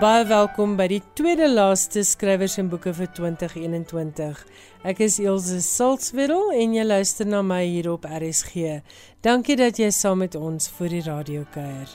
Baie welkom by die tweede laaste skrywers en boeke vir 2021. Ek is Elsje Salzwetel en jy luister na my hier op RSG. Dankie dat jy saam met ons vir die radio kuier.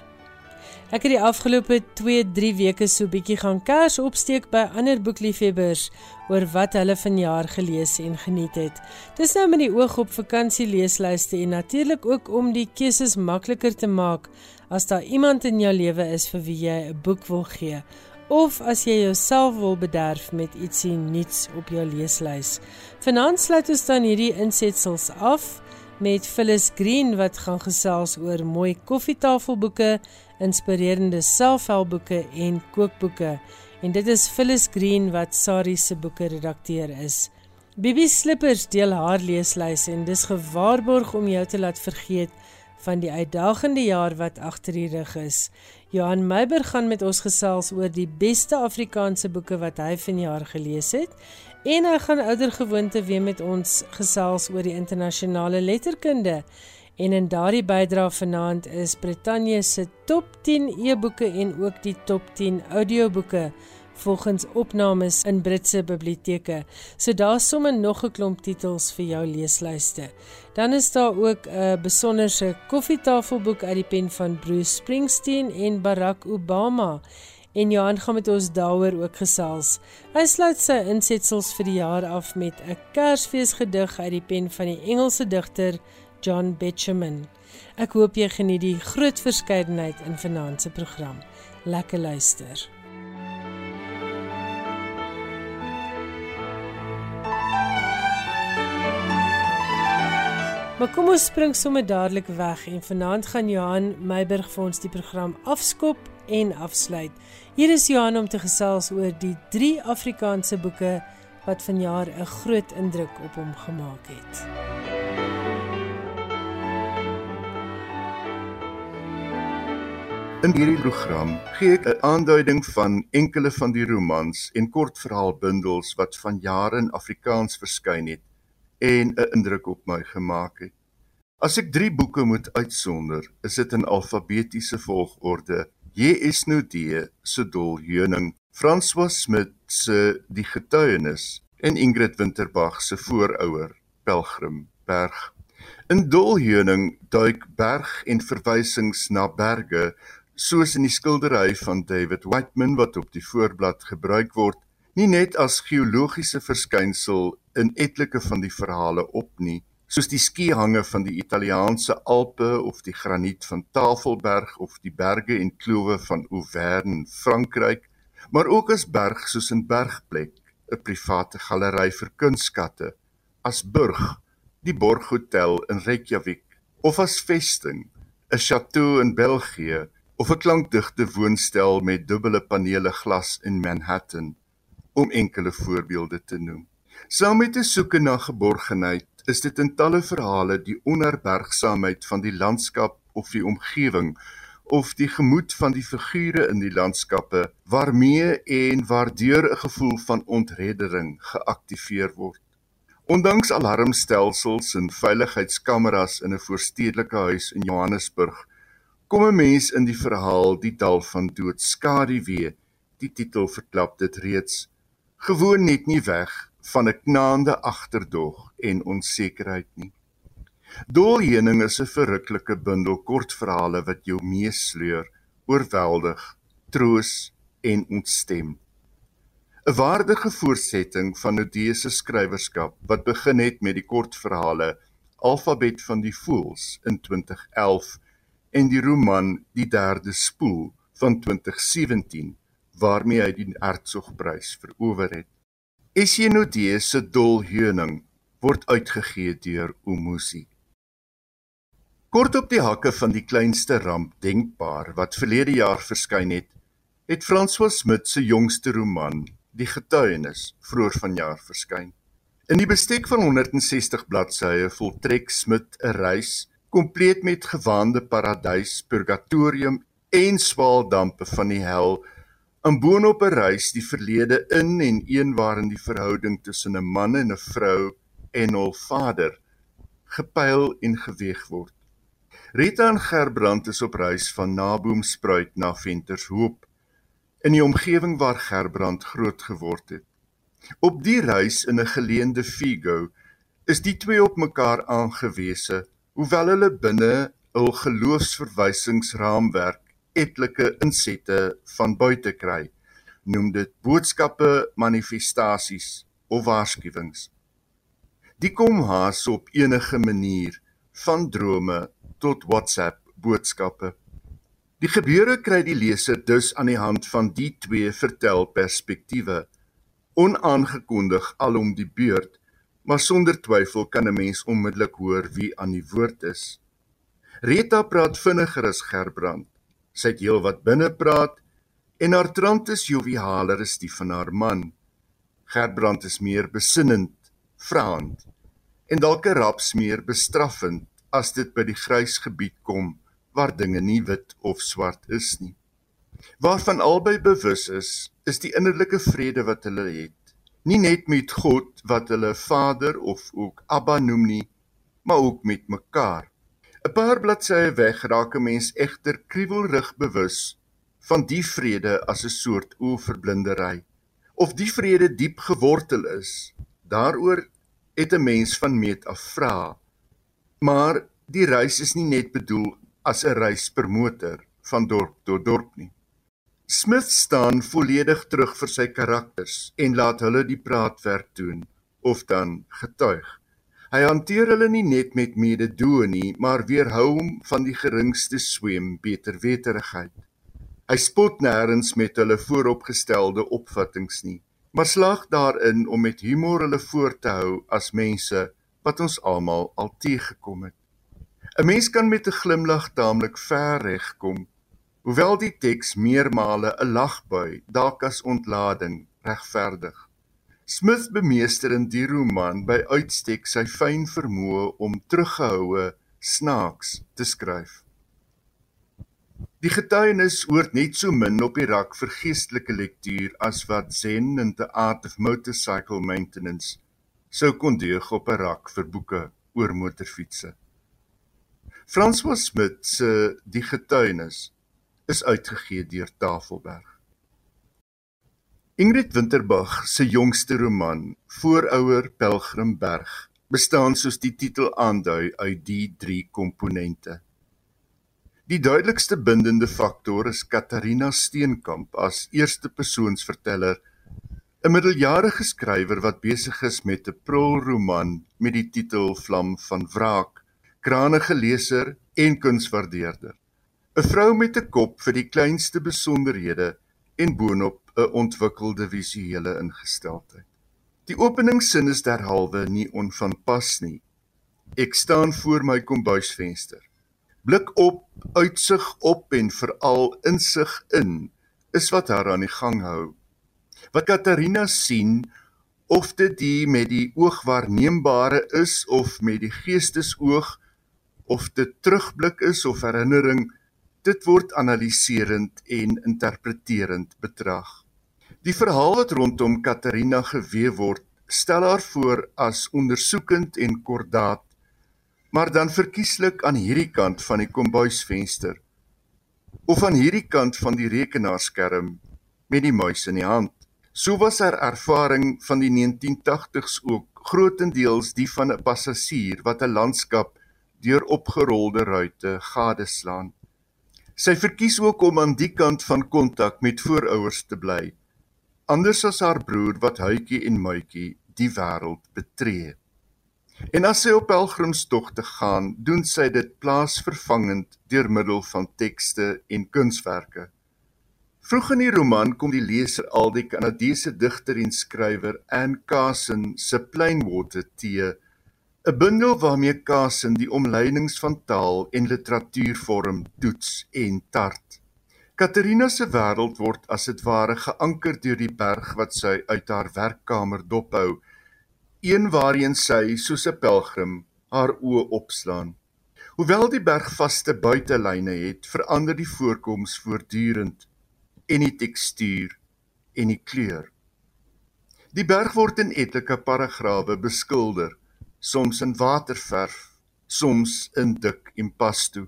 Ek het die afgelope 2-3 weke so bietjie gaan kers opsteek by ander boekliefhebbers oor wat hulle vanjaar gelees en geniet het. Dis nou met die oog op vakansie leeslyste en natuurlik ook om die keuses makliker te maak as daar iemand in jou lewe is vir wie jy 'n boek wil gee of as jy jouself wil bederf met ietsie nuuts op jou leeslys. Vanaand sluit ons dan hierdie insetsels af met Phyllis Green wat gaan gesels oor mooi koffietafelboeke inspirerende selfhelpboeke en kookboeke. En dit is Phyllis Green wat Sari se boeke redakteur is. Bibi Slippers deel haar leeslys en dis gewaarborg om jou te laat vergeet van die uitdagende jaar wat agter die rug is. Johan Meiber gaan met ons gesels oor die beste Afrikaanse boeke wat hy vanjaar gelees het en hy gaan oudergewoonte weer met ons gesels oor die internasionale letterkunde. En in daardie bydra vanaand is Brittanje se top 10 e-boeke en ook die top 10 audioboeke volgens opnames in Britse biblioteke. So daar's sommer nog 'n klomp titels vir jou leeslyste. Dan is daar ook 'n besonderse koffietafelboek uit die pen van Bruce Springsteen en Barack Obama. En Johan gaan met ons daaroor ook gesels. Hy sluit sy insetsels vir die jaar af met 'n Kersfeesgedig uit die pen van die Engelse digter John Betjeman. Ek hoop jy geniet die groot verskeidenheid in vanaand se program. Lekker luister. Maar kom ons spring sommer dadelik weg en vanaand gaan Johan Meiburg vir ons die program afskop en afsluit. Hier is Johan om te gesels oor die 3 Afrikaanse boeke wat vanjaar 'n groot indruk op hom gemaak het. In hierdie program gee ek 'n aanduiding van enkele van die romans en kortverhaalbundels wat van jare in Afrikaans verskyn het en 'n indruk op my gemaak het. As ek 3 boeke moet uitsonder, is dit in alfabetiese volgorde: J.S. Nudee se Dol Heuning, François Smit se Die Getuienis en Ingrid Winterbag se Voorouer Pelgrim Berg. In Dol Heuning duik berg en verwysings na berge soos in die skildery van David Whiteman wat op die voorblad gebruik word, nie net as geologiese verskynsel in etlike van die verhale op nie, soos die skihange van die Italiaanse Alpe of die graniet van Tafelberg of die berge en klowe van Auvergne, Frankryk, maar ook as berg soos in Bergplek, 'n private galery vir kunstskatte, as burg, die Borghotel in Reykjavik, of as vesting, 'n chateau in België of 'n klankdigte woonstel met dubbele panele glas in Manhattan om enkele voorbeelde te noem. Saam met 'n soeke na geborgenheid is dit in talle verhale die onherbergsaamheid van die landskap of die omgewing of die gemoed van die figure in die landskappe waarmee en waardeur 'n gevoel van ontreddering geaktiveer word. Ondanks alarmstelsels en veiligheidskameras in 'n voorstedelike huis in Johannesburg kom 'n mens in die verhaal die dal van dood skaduwee die titel verklap dit reeds gewoon net nie weg van 'n knaande agterdog en onsekerheid nie Dolheuning is 'n verruklike bundel kortverhale wat jou meesleur oorweldig troos en ontstem 'n waardige voortsetting van Odeese skrywerskap wat begin het met die kortverhale Alfabet van die Voëls in 2011 en die roman Die Derde Spoel van 2017 waarmee hy die Hertzogprys verower het. Esienodee se Dol Heuning word uitgegee deur Umusi. Kort op die hakke van die kleinste ramp denkbaar wat verlede jaar verskyn het, het François Smit se jongste roman, Die Getuienis, vroeër vanjaar verskyn. In die bestek van 160 bladsye voltrek Smit 'n reis kompleet met gewaande paradys, purgatorium en swaaldampe van die hel, en boonop 'n reis die verlede in en een waarin die verhouding tussen 'n man en 'n vrou en hul vader gepyl en geweeg word. Rita en Gerbrand is op reis van Naboomspruit na Ventershoop in die omgewing waar Gerbrand groot geword het. Op die reis in 'n geleende Figo is die twee op mekaar aangewese, hoewel hulle binne 'n geloofsverwysingsraamwerk etlike insette van buite kry. Noem dit boodskappe, manifestasies of waarskuwings. Die kom haas op enige manier van drome tot WhatsApp boodskappe. Die gebeure kry die leser dus aan die hand van die twee vertelperspektiewe, onaangekondig alom die beurt, maar sonder twyfel kan 'n mens onmiddellik hoor wie aan die woord is. Rita praat vinniger as Gerbrand. Sy het heelwat binne praat en haar trant is jovialer as die van haar man. Gerbrand is meer besinnend, vraand en dalk 'n raps meer bestraffend as dit by die grys gebied kom waar dinge nie wit of swart is nie. Waarvan albei bewus is, is die innerlike vrede wat hulle het. Nie net met God wat hulle Vader of ook Abba noem nie, maar ook met mekaar. 'n Paar bladsye weg raak 'n mens egter kriewelrig bewus van die vrede as 'n soort oorverblindery of die vrede diep gewortel is. Daaroor het 'n mens van meet af vra. Maar die reis is nie net bedoel as 'n reis per motor van dorp tot dorp nie. Smith staan volledig terug vir sy karakters en laat hulle die praatwerk doen of dan getuig. Hy hanteer hulle nie net met mededoe nie, maar weerhou hom van die geringste swem beter weterigheid. Hy spot nêrens met hulle vooropgestelde opvattinge nie, maar slaag daarin om met humor hulle voor te hou as mense wat ons almal al teëgekom het. 'n Mens kan met 'n glimlag taamlik ver regkom, hoewel die teks meermale 'n lagbui dalk as ontlading regverdig. Smith bemeester in die roman by uitstek sy fyn vermoë om teruggehoue snaaks te skryf. Die getuienis hoort net so min op die rak vir geestelike lektuur as wat Zen and the Art of Motorcycle Maintenance sou kon deug op 'n rak vir boeke oor motorfietsse. François Smit se Die getuienis is uitgegee deur Tafelberg. Ingrid Winterbag se jongste roman, Voorouer Pelgrimberg, bestaan soos die titel aandui uit die drie komponente. Die duidelikste bindende faktor is Katarina Steenkamp as eerste persoonsverteller, 'n middeljarige skrywer wat besig is met 'n prolroman met die titel Vlam van Wraak kranige leser en kunswaardeerder. 'n Vrou met 'n kop vir die kleinste besonderhede en boonop 'n ontwikkelde visuele ingesteldheid. Die openingssin is derhalwe nie onvanpas nie. Ek staan voor my kombuisvenster. Blik op, uitsig op en veral insig in is wat haar aan die gang hou. Wat Katarina sien of dit die met die oog waarneembare is of met die geestesoog of dit terugblik is of herinnering, dit word analiserend en interpreterend betrag. Die verhaal wat rondom Katarina gewewe word, stel haar voor as ondersoekend en kordaat, maar dan verkieslik aan hierdie kant van die kombuisvenster of aan hierdie kant van die rekenaarskerm met die muis in die hand. So was haar ervaring van die 1980s ook grootendeels die van 'n passasier wat 'n landskap deur opgerolde ruite gadeslaan. Sy verkies ook om aan die kant van kontak met voorouers te bly, anders as haar broer wat huitjie en muitjie die wêreld betree. En as sy op pelgrimstogte gaan, doen sy dit plaasvervangend deur middel van tekste en kunswerke. Vroeg in die roman kom die leser al die Kanadese digter en skrywer Anne Carson se Plainwater Tee 'n bundel waarmee Kasin die omlynings van taal en literatuur vorm, toets en tart. Katerina se wêreld word as dit ware geanker deur die berg wat sy uit haar werkkamer dophou, een waarheen sy soos 'n pelgrim haar oë opslaan. Hoewel die berg vaste buitelyne het, verander die voorkoms voortdurend en die tekstuur en die kleur. Die berg word in etlike paragrawe beskilder soms in waterverf, soms in dik impasto.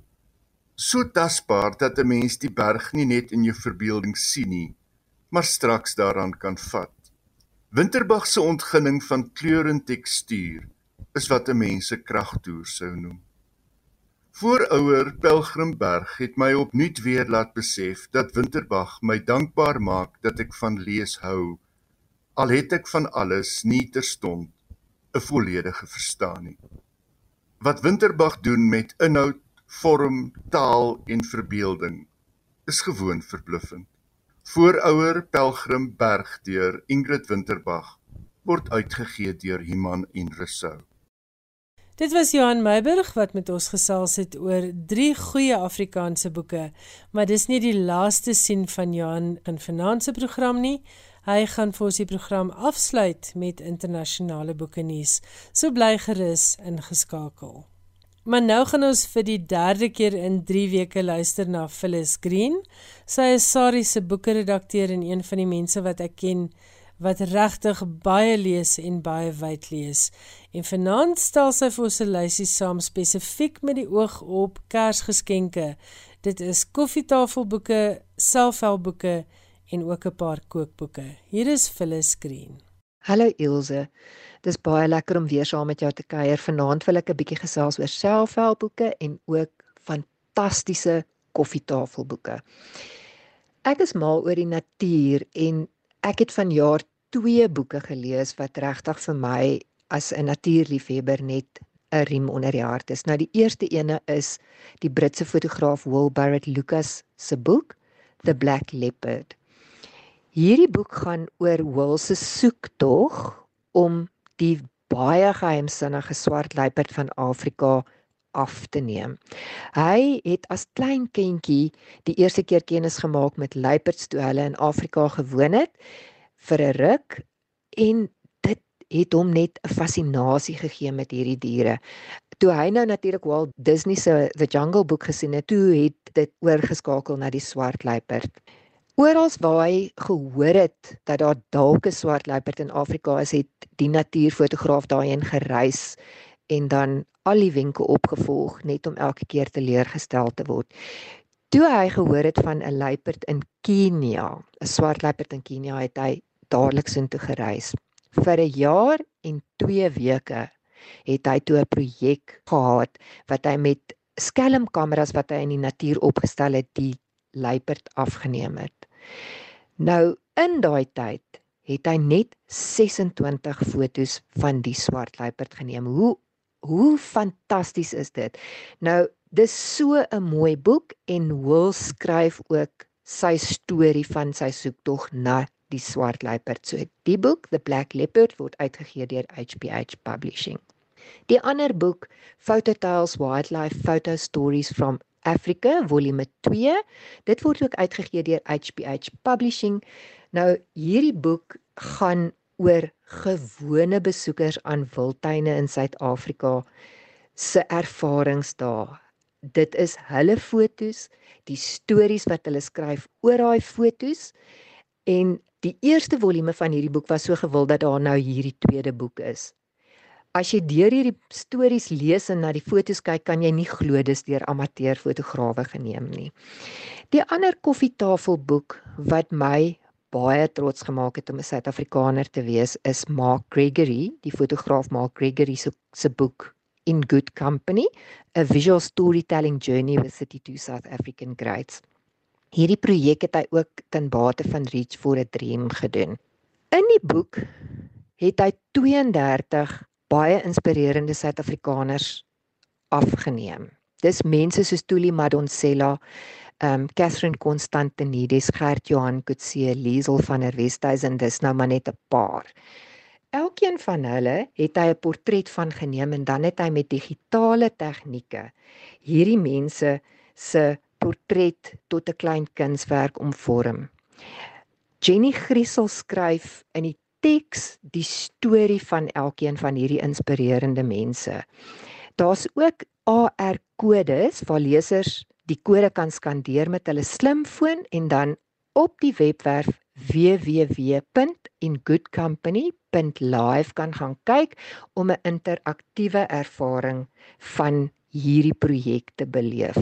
So tasbaar dat 'n mens die berg nie net in jou verbeelding sien nie, maar straks daaraan kan vat. Winterbag se ontginning van kleur en tekstuur is wat 'n mens se kragtoer sou noem. Voorouer Pelgrimberg het my opnuut weer laat besef dat Winterbag my dankbaar maak dat ek van lees hou. Al het ek van alles nie terstond 'n volledige verstaan nie. Wat Winterbag doen met inhoud, vorm, taal en verbeelding is gewoon verbluffend. Voorouer Pelgrim Berg deur Ingrid Winterbag word uitgegee deur Iman en Resou. Dit was Johan Meiburg wat met ons gesels het oor drie goeie Afrikaanse boeke, maar dis nie die laaste sien van Johan in finansie program nie. Hy gaan vir ons die program afsluit met internasionale boeke nuus. So bly gerus ingeskakel. Maar nou gaan ons vir die derde keer in 3 weke luister na Phyllis Green. Sy is Sari se boekredakteur en een van die mense wat ek ken wat regtig baie lees en baie wyd lees. En vanaand stel sy vir ons 'n lysie saam spesifiek met die oog op Kersgeskenke. Dit is koffietafelboeke, selfhelpboeke en ook 'n paar kookboeke. Hier is Phyllis Green. Hallo Ilse. Dis baie lekker om weer saam met jou te kuier. Vanaand wil ek 'n bietjie gesels oor selfhelpboeke en ook fantastiese koffietafelboeke. Ek is mal oor die natuur en ek het vanjaar twee boeke gelees wat regtig vir my as 'n natuurliefhebber net 'n riem onder die hart is. Nou die eerste ene is die Britse fotograaf Will Barrett Lucas se boek The Black Leopard. Hierdie boek gaan oor Will se soektog om die baie geheimsinnige swart luiperd van Afrika af te neem. Hy het as klein kindjie die eerste keer kennis gemaak met luiperds toe hulle in Afrika gewoon het vir 'n ruk en dit het hom net 'n fascinasie gegee met hierdie diere. Toe hy nou natuurlik Walt Disney se The Jungle Book gesien het, toe het dit oorgeskakel na die swart luiperd. Oral waar hy gehoor het dat daar dalk 'n swart luiperd in Afrika is, het die natuurfotograaf daarheen gereis en dan al die wenke opgevolg net om elke keer teleurgestel te word. Toe hy gehoor het van 'n luiperd in Kenia, 'n swart luiperd in Kenia, het hy dadelik soontoe gereis. Vir 'n jaar en 2 weke het hy toe 'n projek gehad wat hy met skelmkameras wat hy in die natuur opgestel het, die luiperd afgeneem het. Nou in daai tyd het hy net 26 fotos van die swart luiperd geneem. Hoe hoe fantasties is dit? Nou dis so 'n mooi boek en Will skryf ook sy storie van sy soektog na die swart luiperd. So die boek The Black Leopard word uitgegee deur HBH Publishing. Die ander boek Photo Tales Wildlife Photo Stories from Africa volume 2. Dit word ook uitgegee deur HBH Publishing. Nou hierdie boek gaan oor gewone besoekers aan wildtuine in Suid-Afrika se ervarings daar. Dit is hulle fotos, die stories wat hulle skryf oor daai fotos en die eerste volume van hierdie boek was so gewild dat daar nou hierdie tweede boek is. As jy deur hierdie stories lees en na die fotos kyk, kan jy nie glo dis deur amateurfotograwe geneem nie. Die ander koffietafelboek wat my baie trots gemaak het om 'n Suid-Afrikaner te wees, is Mark Gregory, die fotograaf Mark Gregory se se boek In Good Company: A Visual Storytelling Journey with 32 South African Greats. Hierdie projek het hy ook ten bate van Reach for a Dream gedoen. In die boek het hy 32 baie inspirerende Suid-Afrikaners afgeneem. Dis mense soos Tuli Madonsela, ehm um, Catherine Constantinides, Gert Johan Kutse, Liesel van der Westhuizen, dis nou maar net 'n paar. Elkeen van hulle het hy 'n portret van geneem en dan het hy met digitale tegnieke hierdie mense se portret tot 'n klein kunswerk omvorm. Jenny Griesel skryf in die teks die storie van elkeen van hierdie inspirerende mense. Daar's ook AR kodes waar lesers die kode kan skandeer met hulle slimfoon en dan op die webwerf www.ingoodcompany.live kan gaan kyk om 'n interaktiewe ervaring van hierdie projek te beleef.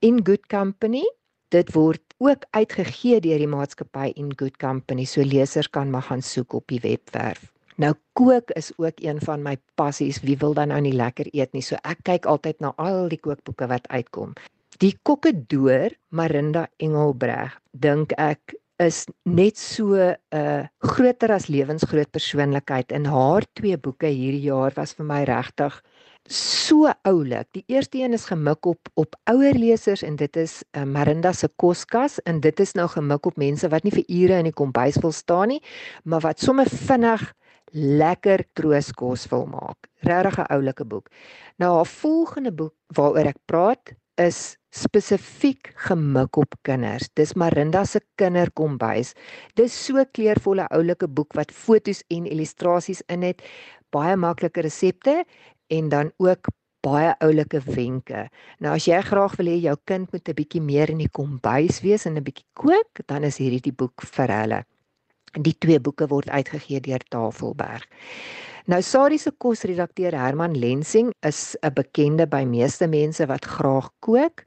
In Good Company, dit word ook uitgegee deur die maatskappy In Good Company, so lesers kan maar gaan soek op die webwerf. Nou kook is ook een van my passies. Wie wil dan nou nie lekker eet nie? So ek kyk altyd na al die kookboeke wat uitkom. Die kokkedoor Marinda Engelbreg dink ek is net so 'n uh, groter as lewensgroot persoonlikheid in haar twee boeke hierdie jaar was vir my regtig so oulik. Die eerste een is gemik op op ouer lesers en dit is uh, Marinda se koskas en dit is nou gemik op mense wat nie vir ure in die kombuis wil staan nie, maar wat sommer vinnig lekker trooskos wil maak. Regtig 'n oulike boek. Nou haar volgende boek waaroor ek praat is spesifiek gemik op kinders. Dis Marinda se kinderkombuis. Dis so kleurvolle oulike boek wat fotos en illustrasies in het, baie maklike resepte en dan ook baie oulike wenke. Nou as jy graag wil hê jou kind moet 'n bietjie meer in die kombuis wees en 'n bietjie kook, dan is hierdie die boek vir hulle. Die twee boeke word uitgegee deur Tafelberg. Nou Sari se kosredakteur Herman Lensing is 'n bekende by meeste mense wat graag kook.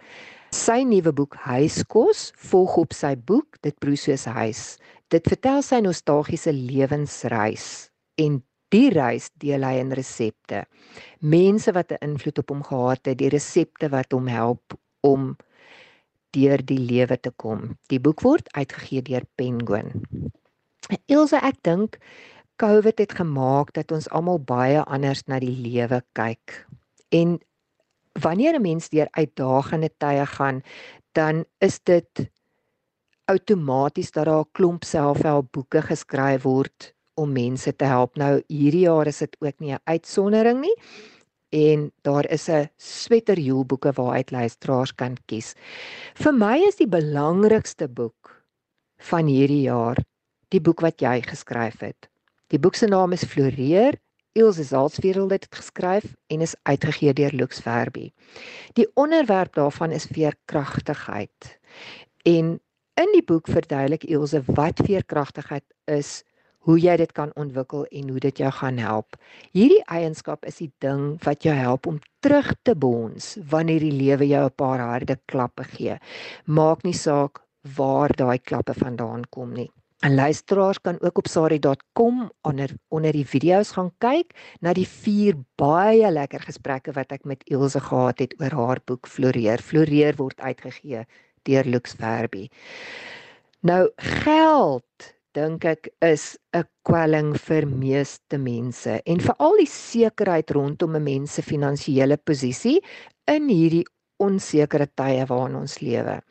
Sy nuwe boek Huiskos volg op sy boek Dit broei soos huis. Dit vertel sy nostalgiese lewensreis en die reis deel hy in resepte. Mense wat 'n invloed op hom gehad het, die resepte wat hom help om deur die lewe te kom. Die boek word uitgegee deur Penguin. Ilse, ek dink COVID het gemaak dat ons almal baie anders na die lewe kyk. En wanneer 'n mens deur uitdagende tye gaan, dan is dit outomaties dat daar 'n klomp selfhelpboeke geskryf word om mense te help. Nou hierdie jaar is dit ook nie 'n uitsondering nie. En daar is 'n sweterjoelboeke waaruit luisteraars kan kies. Vir my is die belangrikste boek van hierdie jaar die boek wat jy geskryf het. Die boek se naam is Floreer. Ilse Salzveld het dit geskryf en is uitgegee deur Lux Verbi. Die onderwerp daarvan is veerkragtigheid. En in die boek verduidelik Ilse wat veerkragtigheid is hoe jy dit kan ontwikkel en hoe dit jou gaan help. Hierdie eienskap is die ding wat jou help om terug te bons wanneer die lewe jou 'n paar harde klappe gee. Maak nie saak waar daai klappe vandaan kom nie. En luisteraars kan ook op sari.com onder onder die video's gaan kyk na die vier baie lekker gesprekke wat ek met Ilse gehad het oor haar boek Floreer. Floreer word uitgegee deur Lux Verbi. Nou geld dink ek is 'n kwelling vir meeste mense en veral die sekerheid rondom 'n mens se finansiële posisie in hierdie onsekere tye waarin ons lewe.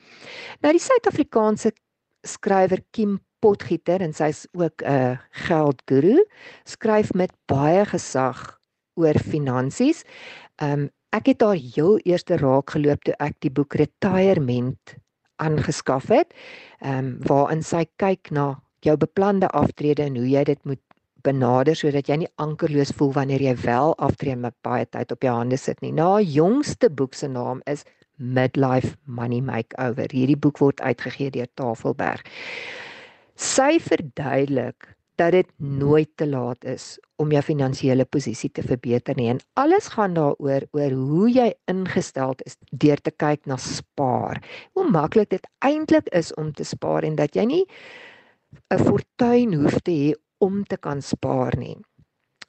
Nou die Suid-Afrikaanse skrywer Kim Potgieter en sy's ook 'n geldguru, skryf met baie gesag oor finansies. Um ek het haar heel eerste raak geloop toe ek die boek Retirement aangeskaf het. Um waarin sy kyk na jou beplande aftrede en hoe jy dit moet benader sodat jy nie ankerloos voel wanneer jy wel aftree met baie tyd op jou hande sit nie. Na jongste boek se naam is Midlife Money Makeover. Hierdie boek word uitgegee deur Tafelberg. Sy verduidelik dat dit nooit te laat is om jou finansiële posisie te verbeter nie en alles gaan daaroor oor hoe jy ingestel is deur te kyk na spaar. Hoe maklik dit eintlik is om te spaar en dat jy nie 'n fortuin hoef te hê om te kan spaar nie.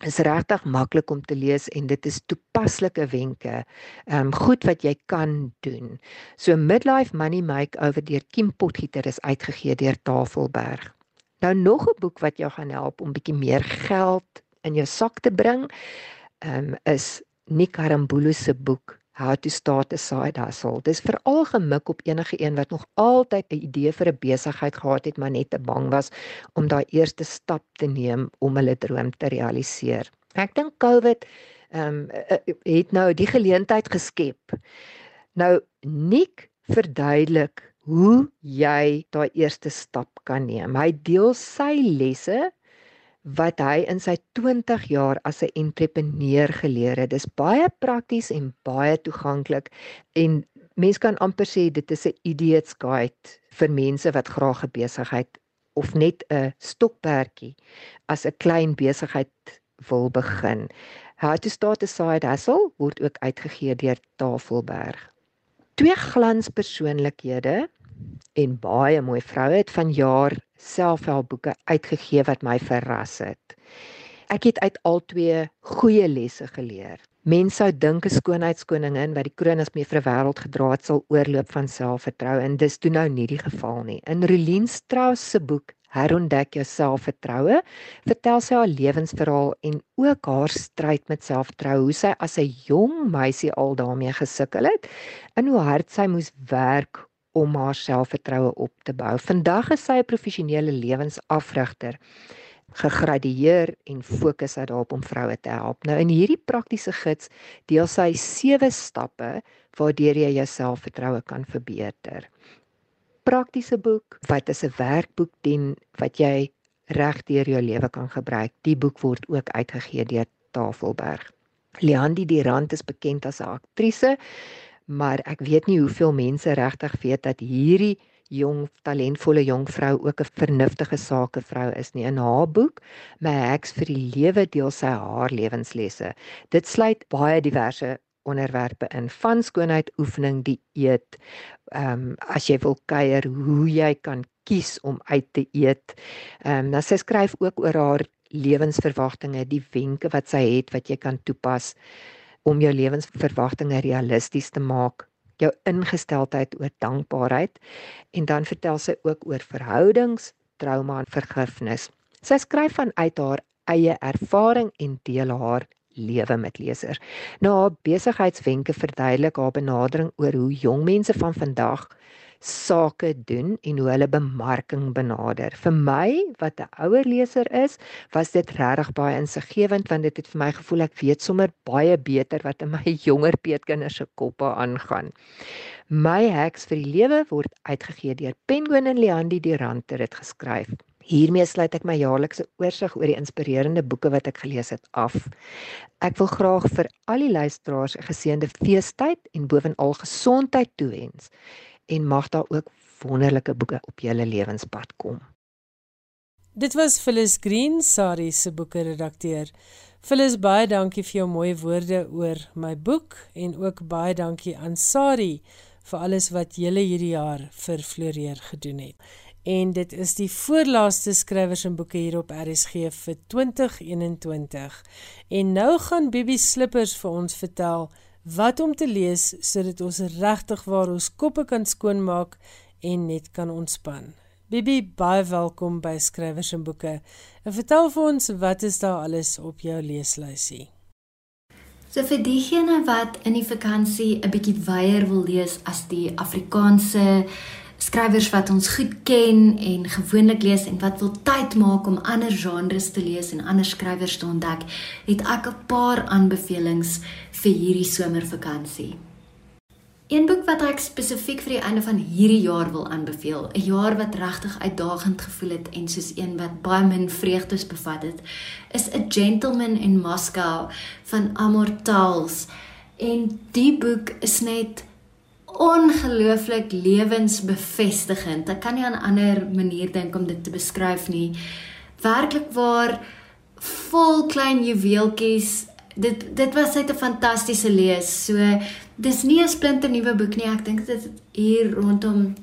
Is regtig maklik om te lees en dit is toepaslike wenke. Ehm um, goed wat jy kan doen. So Midlife Money Makeover deur Kim Potgieter is uitgegee deur Tafelberg. Nou nog 'n boek wat jou gaan help om bietjie meer geld in jou sak te bring, ehm um, is Nick Harambulu se boek how to start a side hustle. Dis veral gemik op enige een wat nog altyd 'n idee vir 'n besigheid gehad het, maar net te bang was om daai eerste stap te neem om hulle droom te realiseer. Ek dink COVID ehm um, het nou die geleentheid geskep. Nou Nick verduidelik hoe jy daai eerste stap kan neem. Hy deel sy lesse wat hy in sy 20 jaar as 'n entrepreneur geleer het. Dis baie prakties en baie toeganklik en mense kan amper sê dit is 'n idiot's guide vir mense wat graag 'n besigheid of net 'n stokperdjie as 'n klein besigheid wil begin. How to start a side hustle word ook uitgegee deur Tafelberg. Twee glanspersoonlikhede en baie mooi vroue het vanjaar selfhelpboeke uitgegee wat my verras het. Ek het uit al twee goeie lesse geleer. Mense sou dink 'n skoonheidskoningin wat die kroon as mevrou wêreld gedra het sal oorloop van selfvertroue en dis toe nou nie die geval nie. In Rolien Strauss se boek Herontdek jou selfvertroue vertel sy haar lewensverhaal en ook haar stryd met selfvertroue, hoe sy as 'n jong meisie al daarmee gesukkel het en hoe hard sy moes werk om haar selfvertroue op te bou. Vandag is sy 'n professionele lewensafrigter gegradueer en fokus hy daarop om vroue te help. Nou in hierdie praktiese gids deel sy sewe stappe waardeur jy jou selfvertroue kan verbeter. Praktiese boek wat as 'n werkboek dien wat jy reg deur jou lewe kan gebruik. Die boek word ook uitgegee deur Tafelberg. Leandi Durant is bekend as 'n aktrise maar ek weet nie hoeveel mense regtig weet dat hierdie jong talentvolle jong vrou ook 'n vernuftige sakevrou is nie. In haar boek My Heks vir die Lewe deel sy haar lewenslesse. Dit sluit baie diverse onderwerpe in van skoonheid oefening die eet. Ehm um, as jy wil kuier hoe jy kan kies om uit te eet. Ehm um, nou sy skryf ook oor haar lewensverwagtinge, die wenke wat sy het wat jy kan toepas om jou lewensverwagtinge realisties te maak, jou ingesteldheid oor dankbaarheid en dan vertel sy ook oor verhoudings, trauma en vergifnis. Sy skryf vanuit haar eie ervaring en deel haar lewe met lesers. Nou haar besigheidswenke verduidelik haar benadering oor hoe jong mense van vandag sake doen en hoe hulle bemarking benader. Vir my wat 'n ouer leser is, was dit regtig baie insiggewend want dit het vir my gevoel ek weet sommer baie beter wat in my jonger peetkinders se koppe aangaan. My heks vir die lewe word uitgegee deur Penguin en Leandi Durant het dit geskryf. Hiermee sluit ek my jaarlikse oorsig oor die inspirerende boeke wat ek gelees het af. Ek wil graag vir al die luisteraars 'n geseënde feestyd en bovenal gesondheid toewens en mag daar ook wonderlike boeke op julle lewenspad kom. Dit was Phyllis Green, Sari se boeke redakteur. Phyllis, baie dankie vir jou mooi woorde oor my boek en ook baie dankie aan Sari vir alles wat julle hierdie jaar vir Floreer gedoen het. En dit is die voorlaaste skrywers en boeke hier op RSG vir 2021. En nou gaan Bibi Slippers vir ons vertel wat om te lees sodat ons regtig waar ons koppe kan skoonmaak en net kan ontspan. Bibi, baie welkom by Skrywers en Boeke. En vertel vir ons wat is daar alles op jou leeslysie? So vir diegene wat in die vakansie 'n bietjie weier wil lees as die Afrikaanse skrywers wat ons goed ken en gewoonlik lees en wat wil tyd maak om ander genres te lees en ander skrywers te ontdek, het ek 'n paar aanbevelings vir hierdie somervakansie. Een boek wat ek spesifiek vir die einde van hierdie jaar wil aanbeveel, 'n jaar wat regtig uitdagend gevoel het en soos een wat baie min vreugdes bevat het, is A Gentleman in Moscow van Amor Towles. En die boek is net ongelooflik lewensbevestigend. Ek kan nie aan 'n ander manier dink om dit te beskryf nie. Werklik waar vol klein juweeltjies. Dit dit was net 'n fantastiese lees. So dis nie 'n splinte nuwe boek nie. Ek dink dit het hier rondom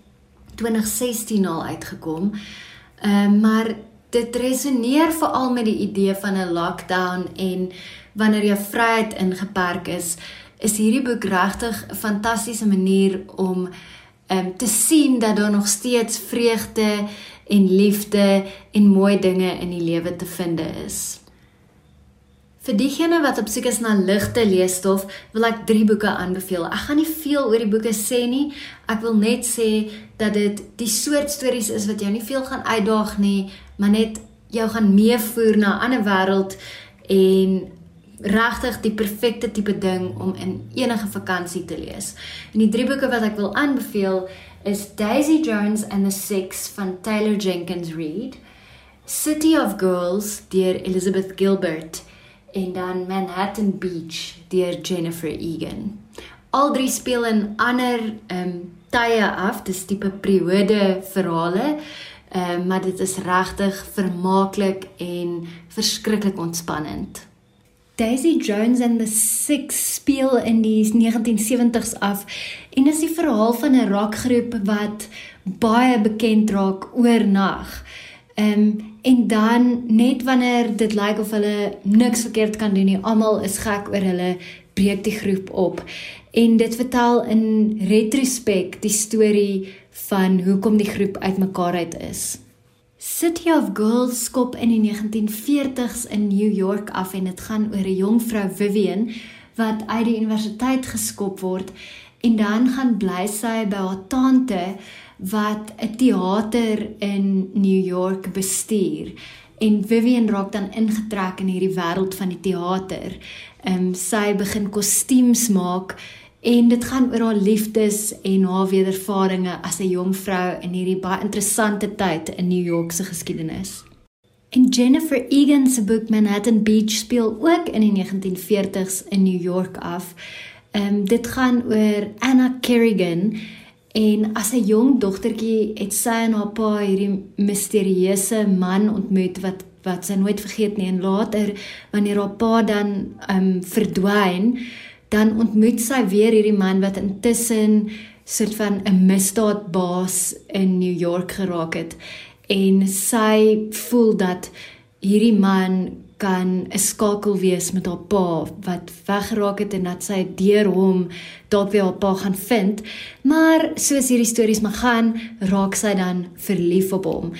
2016 al uitgekom. Ehm uh, maar dit resoneer veral met die idee van 'n lockdown en wanneer jou vryheid ingeperk is is hierdie boek regtig 'n fantastiese manier om um, te sien dat daar nog steeds vreugde en liefde en mooi dinge in die lewe te vind is. Vir diegene wat op soek is na ligte leesstof, wil ek drie boeke aanbeveel. Ek gaan nie veel oor die boeke sê nie. Ek wil net sê dat dit die soort stories is wat jou nie veel gaan uitdaag nie, maar net jou gaan meevoer na 'n ander wêreld en regtig die perfekte tipe ding om in enige vakansie te lees. En die drie boeke wat ek wil aanbeveel is Daisy Jones and the Six van Taylor Jenkins Reid, City of Girls deur Elizabeth Gilbert en dan Manhattan Beach deur Jennifer Egan. Al drie speel in ander ehm um, tye af, dis tipe periode verhale. Ehm um, maar dit is regtig vermaaklik en verskriklik ontspannend. Daisy Jones and the Six speel in die 1970s af en is die verhaal van 'n rockgroep wat baie bekend raak oornag. Ehm um, en dan net wanneer dit lyk of hulle niks verkeerd kan doen nie, almal is gek oor hulle, breek die groep op. En dit vertel in retrospek die storie van hoekom die groep uitmekaar uit is. City of Girls skop in die 1940s in New York af en dit gaan oor 'n jong vrou Vivian wat uit die universiteit geskop word en dan gaan bly sy by haar tante wat 'n teater in New York bestuur en Vivian raak dan ingetrek in hierdie wêreld van die teater. Ehm um, sy begin kostuums maak en dit gaan oor haar liefdes en haar wedervarings as 'n jong vrou in hierdie baie interessante tyd in New York se geskiedenis. En Jennifer Egan se boek Manhattan Beach speel ook in die 1940s in New York af. Ehm um, dit gaan oor Anna Kerrigan En as 'n jong dogtertjie het sy en haar pa hierdie misterieuse man ontmoet wat wat sy nooit vergeet nie en later wanneer haar pa dan um verdwyn, dan ontmoet sy weer hierdie man wat intussen soort van 'n misdaadbaas in New York geraak het en sy voel dat hierdie man kan 'n skakel wees met haar pa wat weggeraak het en dat sy deur hom dalk weer haar pa gaan vind. Maar soos hierdie stories maar gaan, raak sy dan verlief op hom.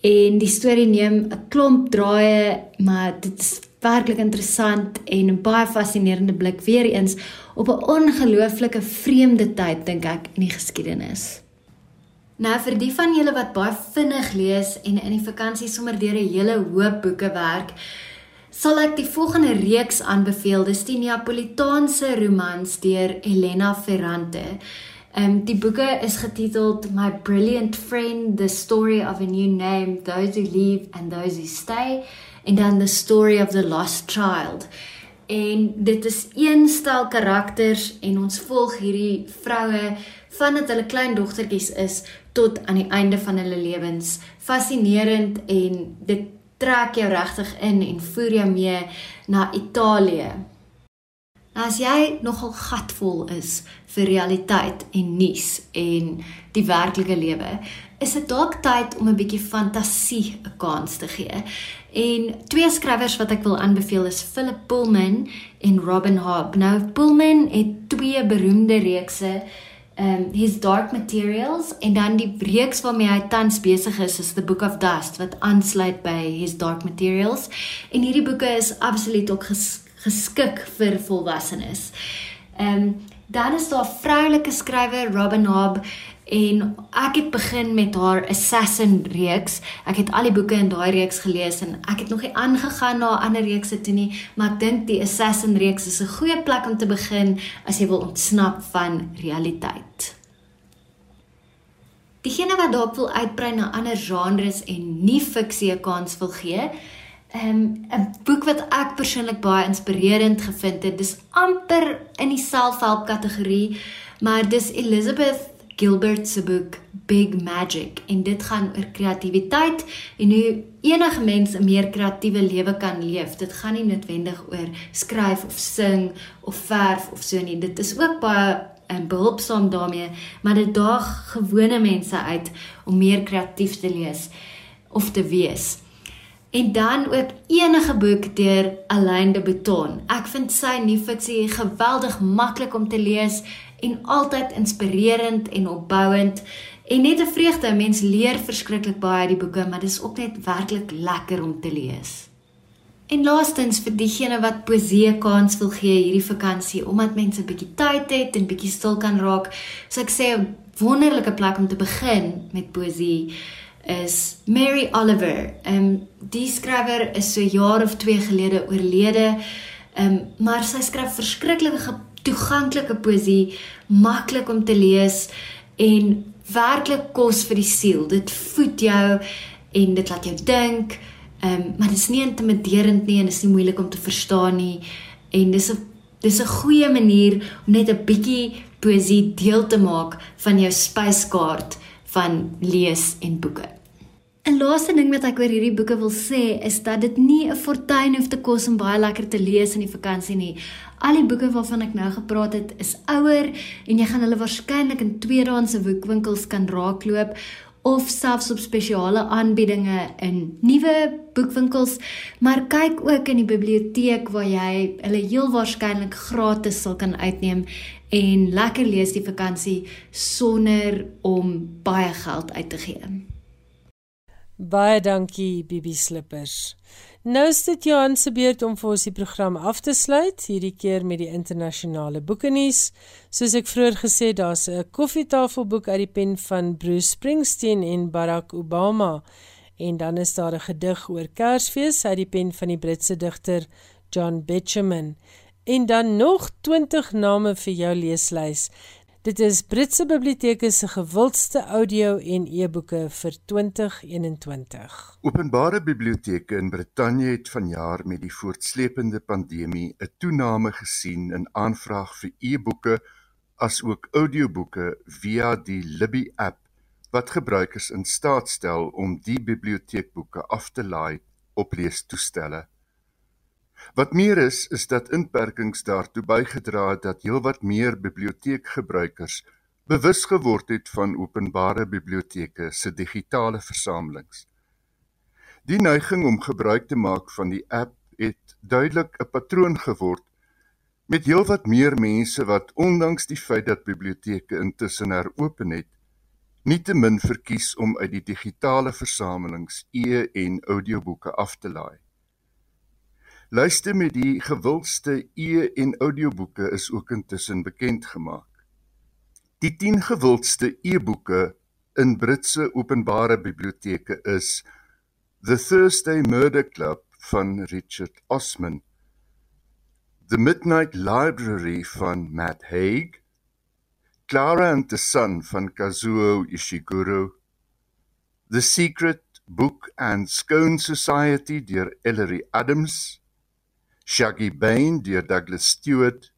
En die storie neem 'n klomp draaie, maar dit is werklik interessant en 'n baie fascinerende blik weer eens op 'n ongelooflike vreemde tyd dink ek in die geskiedenis. Nou vir die van julle wat baie vinnig lees en in die vakansie sommer deur 'n hele hoop boeke werk, sal ek die volgende reeks aanbeveel. Dis die Neapolitaanse romans deur Elena Ferrante. Ehm um, die boeke is getiteld My Brilliant Friend: The Story of a New Name, Those Who Leave and Those Who Stay, en dan The Story of the Lost Child. En dit is een stel karakters en ons volg hierdie vroue vandat hulle klein dogtertjies is tot aan die einde van hulle lewens. Fascinerend en dit trek jou regtig in en voer jou mee na Italië. Nou as jy nogal gatvol is vir realiteit en nuus en die werklike lewe, is dit dalk tyd om 'n bietjie fantasie 'n kans te gee. En twee skrywers wat ek wil aanbeveel is Philip Pullman en Robin Hobb. Nou Pullman het twee beroemde reekse um his dark materials en dan die reeks waarmee hy tans besig is is the book of dust wat aansluit by his dark materials en hierdie boeke is absoluut ook ges, geskik vir volwassenes. Um dan is daar vroulike skrywer Robin Hobb en ek het begin met haar Assassin reeks. Ek het al die boeke in daai reeks gelees en ek het nog nie aangegaan na ander reekse toe nie, maar ek dink die Assassin reeks is 'n goeie plek om te begin as jy wil ontsnap van realiteit. Diegene wat dalk wil uitbrei na ander genres en nie fiksie 'n kans wil gee, um, 'n boek wat ek persoonlik baie inspirerend gevind het, dis amper in die selfhelp kategorie, maar dis Elizabeth Gilbert se boek Big Magic en dit gaan oor kreatiwiteit en hoe enige mens 'n meer kreatiewe lewe kan leef. Dit gaan nie noodwendig oor skryf of sing of verf of so nie. Dit is ook baie en ehm, behulpsaam daarmee, maar dit daag gewone mense uit om meer kreatief te lees of te wees. En dan ook enige boek deur Alain de Botton. Ek vind sy nuwe fiksie geweldig maklik om te lees en altyd inspirerend en opbouend en net 'n vreugde. Mens leer verskriklik baie uit die boeke, maar dit is ook net werklik lekker om te lees. En laastens vir diegene wat poesie kans wil gee hierdie vakansie omdat mense 'n bietjie tyd het en bietjie stil kan raak, so ek sê 'n wonderlike plek om te begin met poesie is Mary Oliver. Ehm um, die skrywer is so jaar of 2 gelede oorlede. Ehm um, maar sy skryf verskriklike toeganklike poesie, maklik om te lees en werklik kos vir die siel. Dit voed jou en dit laat jou dink. Ehm um, maar dit is nie intimiderend nie en dit is nie moeilik om te verstaan nie. En dis 'n dis 'n goeie manier om net 'n bietjie poesie deel te maak van jou spyskaart van lees en boeke. 'n Laaste ding wat ek oor hierdie boeke wil sê is dat dit nie 'n fortuin hoef te kos om baie lekker te lees in die vakansie nie. Al die boeke waarvan ek nou gepraat het, is ouer en jy gaan hulle waarskynlik in tweedehandse boekwinkels kan raakloop of selfs op spesiale aanbiedinge in nuwe boekwinkels, maar kyk ook in die biblioteek waar jy hulle heel waarskynlik gratis sal kan uitneem en lekker lees die vakansie sonder om baie geld uit te gee. Baie dankie Bibi Slippers. Nou is dit Johan se beurt om vir ons die program af te sluit, hierdie keer met die internasionale boekenuus. Soos ek vroeër gesê, daar's 'n koffietafelboek uit die pen van Bruce Springsteen en Barack Obama. En dan is daar 'n gedig oor Kersfees uit die pen van die Britse digter John Betjeman. En dan nog 20 name vir jou leeslys. Dit is Britse Biblioteke se gewildste audio en e-boeke vir 2021. Openbare biblioteke in Brittanje het vanjaar met die voortsleepende pandemie 'n toename gesien in aanvraag vir e-boeke asook audioboeke via die Libby app wat gebruikers in staat stel om die biblioteekboeke af te laai op leestoestelle. Wat meer is, is dat inperkings daartoe bygedra het dat heelwat meer biblioteekgebruikers bewus geword het van openbare biblioteke se digitale versamelings. Die neiging om gebruik te maak van die app het duidelik 'n patroon geword met heelwat meer mense wat ondanks die feit dat biblioteke intussen heropen het, nietemin verkies om uit die digitale versamelings e- en audioboeke af te laai. Luister met die gewildste e- en audioboeke is ook intussen bekend gemaak. Die 10 gewildste e-boeke in Britse openbare biblioteke is The Thursday Murder Club van Richard Osman, The Midnight Library van Matt Haig, Clara and the Sun van Kazuo Ishiguro, The Secret Book and Scone Society deur Ellery Adams, Shaggy Bane deur Douglas Stewart,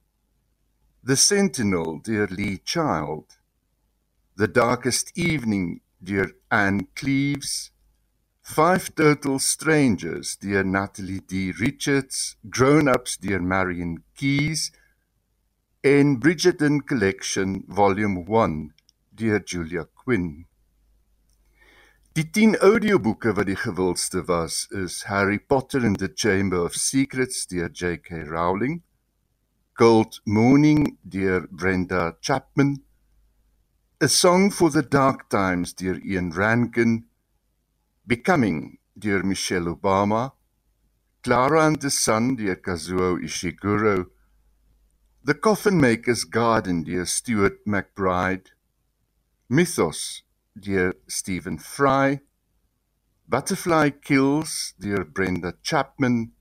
The Sentinel deur Lee Child, The Darkest Evening deur Anne Cleves, Five Total Strangers deur Natalie D. Richards, Grown Ups deur Marion Keyes en Bridgerton Collection Volume 1 deur Julia Quinn. Die 10 audioboeke wat die gewildste was is Harry Potter and the Chamber of Secrets deur J.K. Rowling, Gold Morning deur Brenda Chapman, A Song for the Dark Times deur Ian Rankin, Becoming deur Michelle Obama, Clara and the Sun deur Kazuo Ishiguro, The Coffin Maker's Garden deur Stuart McBride, Mythos deur Stephen Fry, Butterfly Kills deur Brenda Chapman,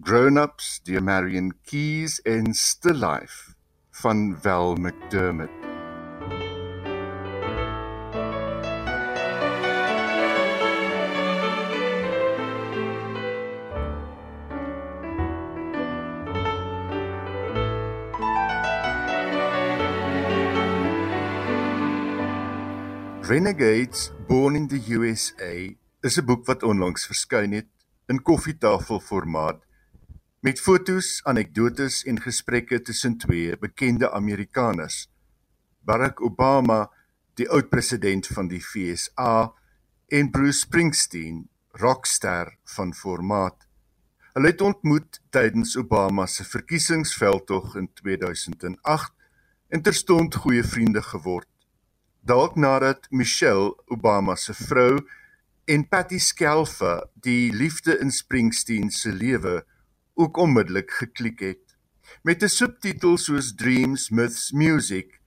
Grown Ups deur Marion Keyes en Still Life van Val McDermott. Renegades Born in the USA is 'n boek wat onlangs verskyn het in koffietafelformaat met fotos, anekdotes en gesprekke tussen twee bekende Amerikaners. Barack Obama, die oud-president van die FSA, en Bruce Springsteen, rockster van formaat. Hulle het ontmoet tydens Obama se verkiesingsveldtog in 2008 en terstond goeie vriende geword dalk nadat Michelle Obama se vrou en Patty Skelfa die liefde in Springsteen se lewe ook onmiddellik geklik het. Met 'n subtitel soos Dreams Myths Music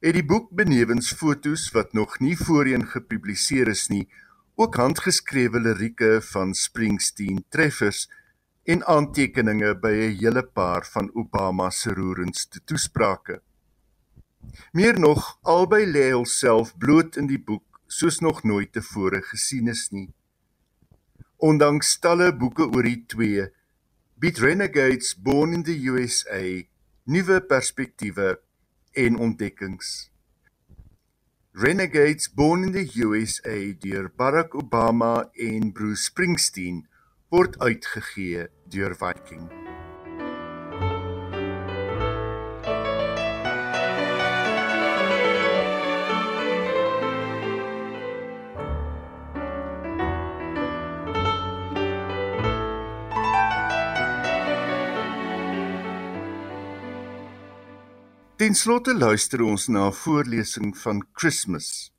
het die boek benewens fotos wat nog nie voorheen gepubliseer is nie, ook handgeskrewe lirieke van Springsteen treffers en aantekeninge by 'n hele paar van Obama se roerendste toesprake. Meer nog, albei lê hulself bloot in die boek soos nog nooit tevore gesien is nie. Ondanks talle boeke oor die twee, bied Renegades Born in the USA nuwe perspektiewe en ontdekkings. Renegades Born in the USA deur Barack Obama en Bruce Springsteen word uitgegee deur Viking. Ten slotte luister ons na 'n voorlesing van Christmas,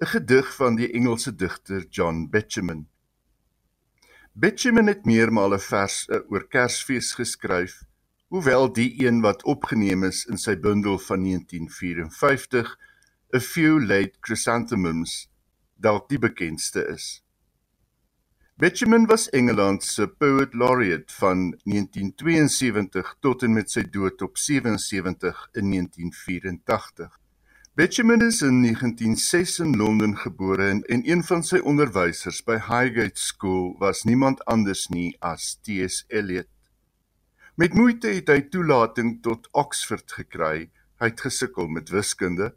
'n gedig van die Engelse digter John Betjeman. Betjeman het meermale vers eh, oor Kersfees geskryf, hoewel die een wat opgeneem is in sy bundel van 1954, A Few Late Chrysanthemums, dalk die bekendste is. Benjamin was Engeland se Poet Laureate van 1972 tot en met sy dood op 77 in 1984. Benjamin is in 1906 in Londen gebore en, en een van sy onderwysers by Highgate School was niemand anders nie as T.S. Eliot. Met moeite het hy toelating tot Oxford gekry. Hy het gesukkel met wiskunde,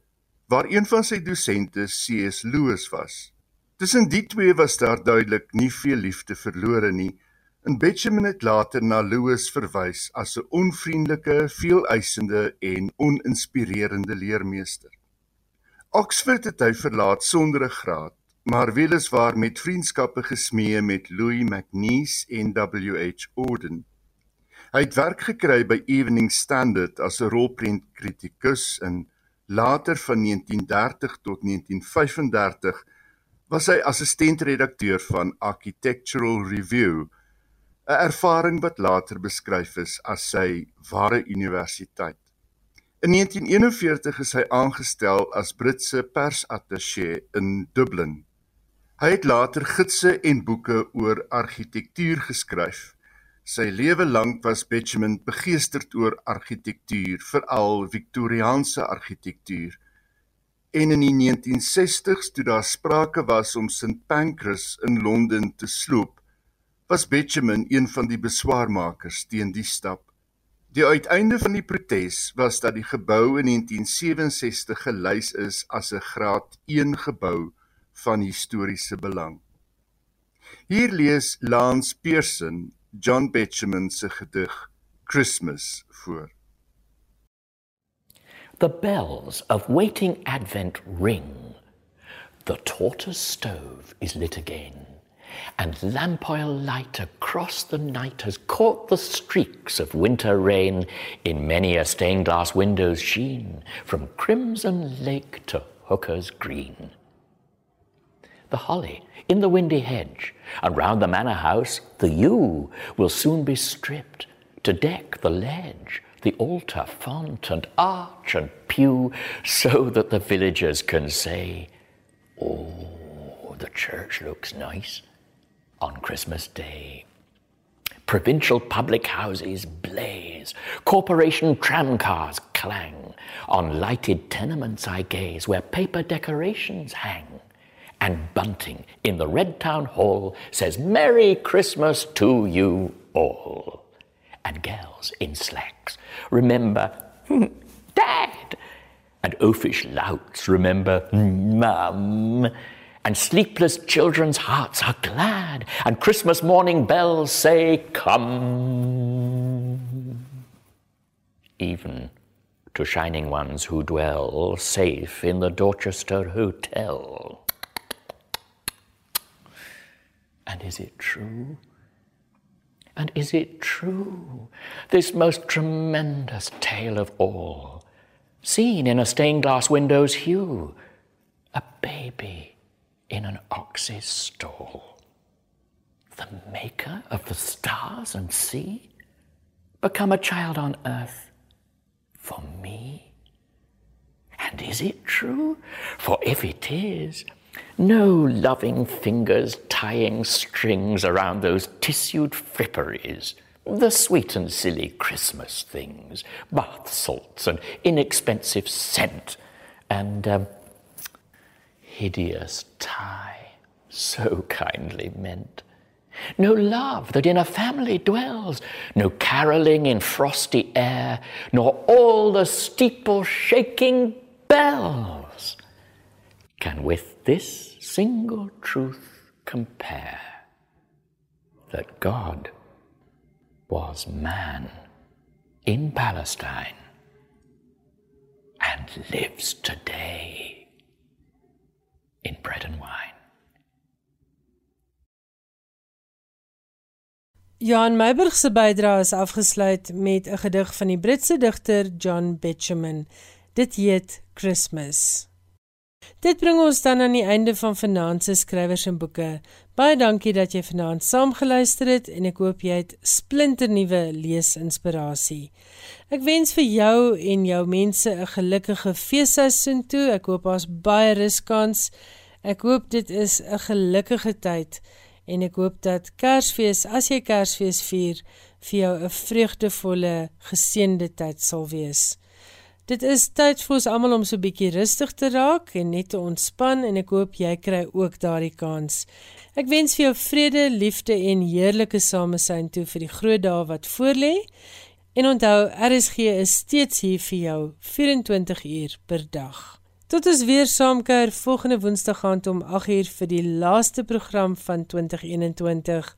waar een van sy dosente C.S. Lewis was. Tussen die twee was daar duidelik nie veel liefde verlore nie. En Benjamin het later na Lewis verwys as 'n onvriendelike, veeleisende en oninspirerende leermeester. Oxford het hy verlaat sonder 'n graad, maar weliswaar met vriendskappe gesmee met Louis MacNeice en W.H. Auden. Hy het werk gekry by Evening Standard as 'n rolprentkritikus en later van 1930 tot 1935 was hy assistentredakteur van Architectural Review, 'n ervaring wat later beskryf is as sy ware universiteit. In 1941 is hy aangestel as Britse persattaché in Dublin. Hy het later gidse en boeke oor argitektuur geskryf. Sy lewe lank was Benjamin begeesterd oor argitektuur, veral Victoriaanse argitektuur en in die 1960s toe daar sprake was om St Pancras in Londen te sloop, was Benjamin een van die beswaarmakers teen die stap. Die uiteinde van die protes was dat die gebou in 1967 gelys is as 'n graad 1 gebou van historiese belang. Hier lees Lance Pearson John Benjamin se gedig Christmas voor. The bells of waiting Advent ring. The tortoise stove is lit again, and lamp oil light across the night has caught the streaks of winter rain in many a stained glass window's sheen, from crimson lake to hooker's green. The holly in the windy hedge, and round the manor house the yew will soon be stripped to deck the ledge the altar, font, and arch and pew, so that the villagers can say, Oh, the church looks nice on Christmas Day. Provincial public houses blaze, corporation tramcars clang. On lighted tenements I gaze, where paper decorations hang. And bunting in the Red Town Hall says, Merry Christmas to you all and girls in slacks remember hmm, dad, and oafish louts remember hmm, mum. And sleepless children's hearts are glad, and Christmas morning bells say, Come. Even to shining ones who dwell safe in the Dorchester Hotel. And is it true? And is it true, this most tremendous tale of all, seen in a stained glass window's hue, a baby in an ox's stall? The maker of the stars and sea, become a child on earth for me? And is it true? For if it is, no loving fingers tying strings around those tissued fripperies, the sweet and silly Christmas things, bath salts and inexpensive scent, and um, hideous tie, so kindly meant. No love that in a family dwells, no caroling in frosty air, nor all the steeple shaking bells can with this single truth compare that God was man in Palestine and lives today in bread and wine. Jan Meiburg se bydrae is afgesluit met 'n gedig van die Britse digter John Betjeman. Dit heet Christmas. Dit bring ons dan aan die einde van vanaand se skrywers en boeke. Baie dankie dat jy vanaand saamgeluister het en ek hoop jy het splinternuwe leesinspirasie. Ek wens vir jou en jou mense 'n gelukkige feesseisoen toe. Ek hoop daar's baie ruskans. Ek hoop dit is 'n gelukkige tyd en ek hoop dat Kersfees, as jy Kersfees vier, vir jou 'n vreugdevolle, geseënde tyd sal wees. Dit is tyd vir ons almal om so 'n bietjie rustig te raak en net te ontspan en ek hoop jy kry ook daardie kans. Ek wens vir jou vrede, liefde en heerlike samesyn toe vir die groot dae wat voorlê. En onthou, RSG is steeds hier vir jou 24 uur per dag. Tot ons weer saamkuier volgende Woensdag aand om 8uur vir die laaste program van 2021.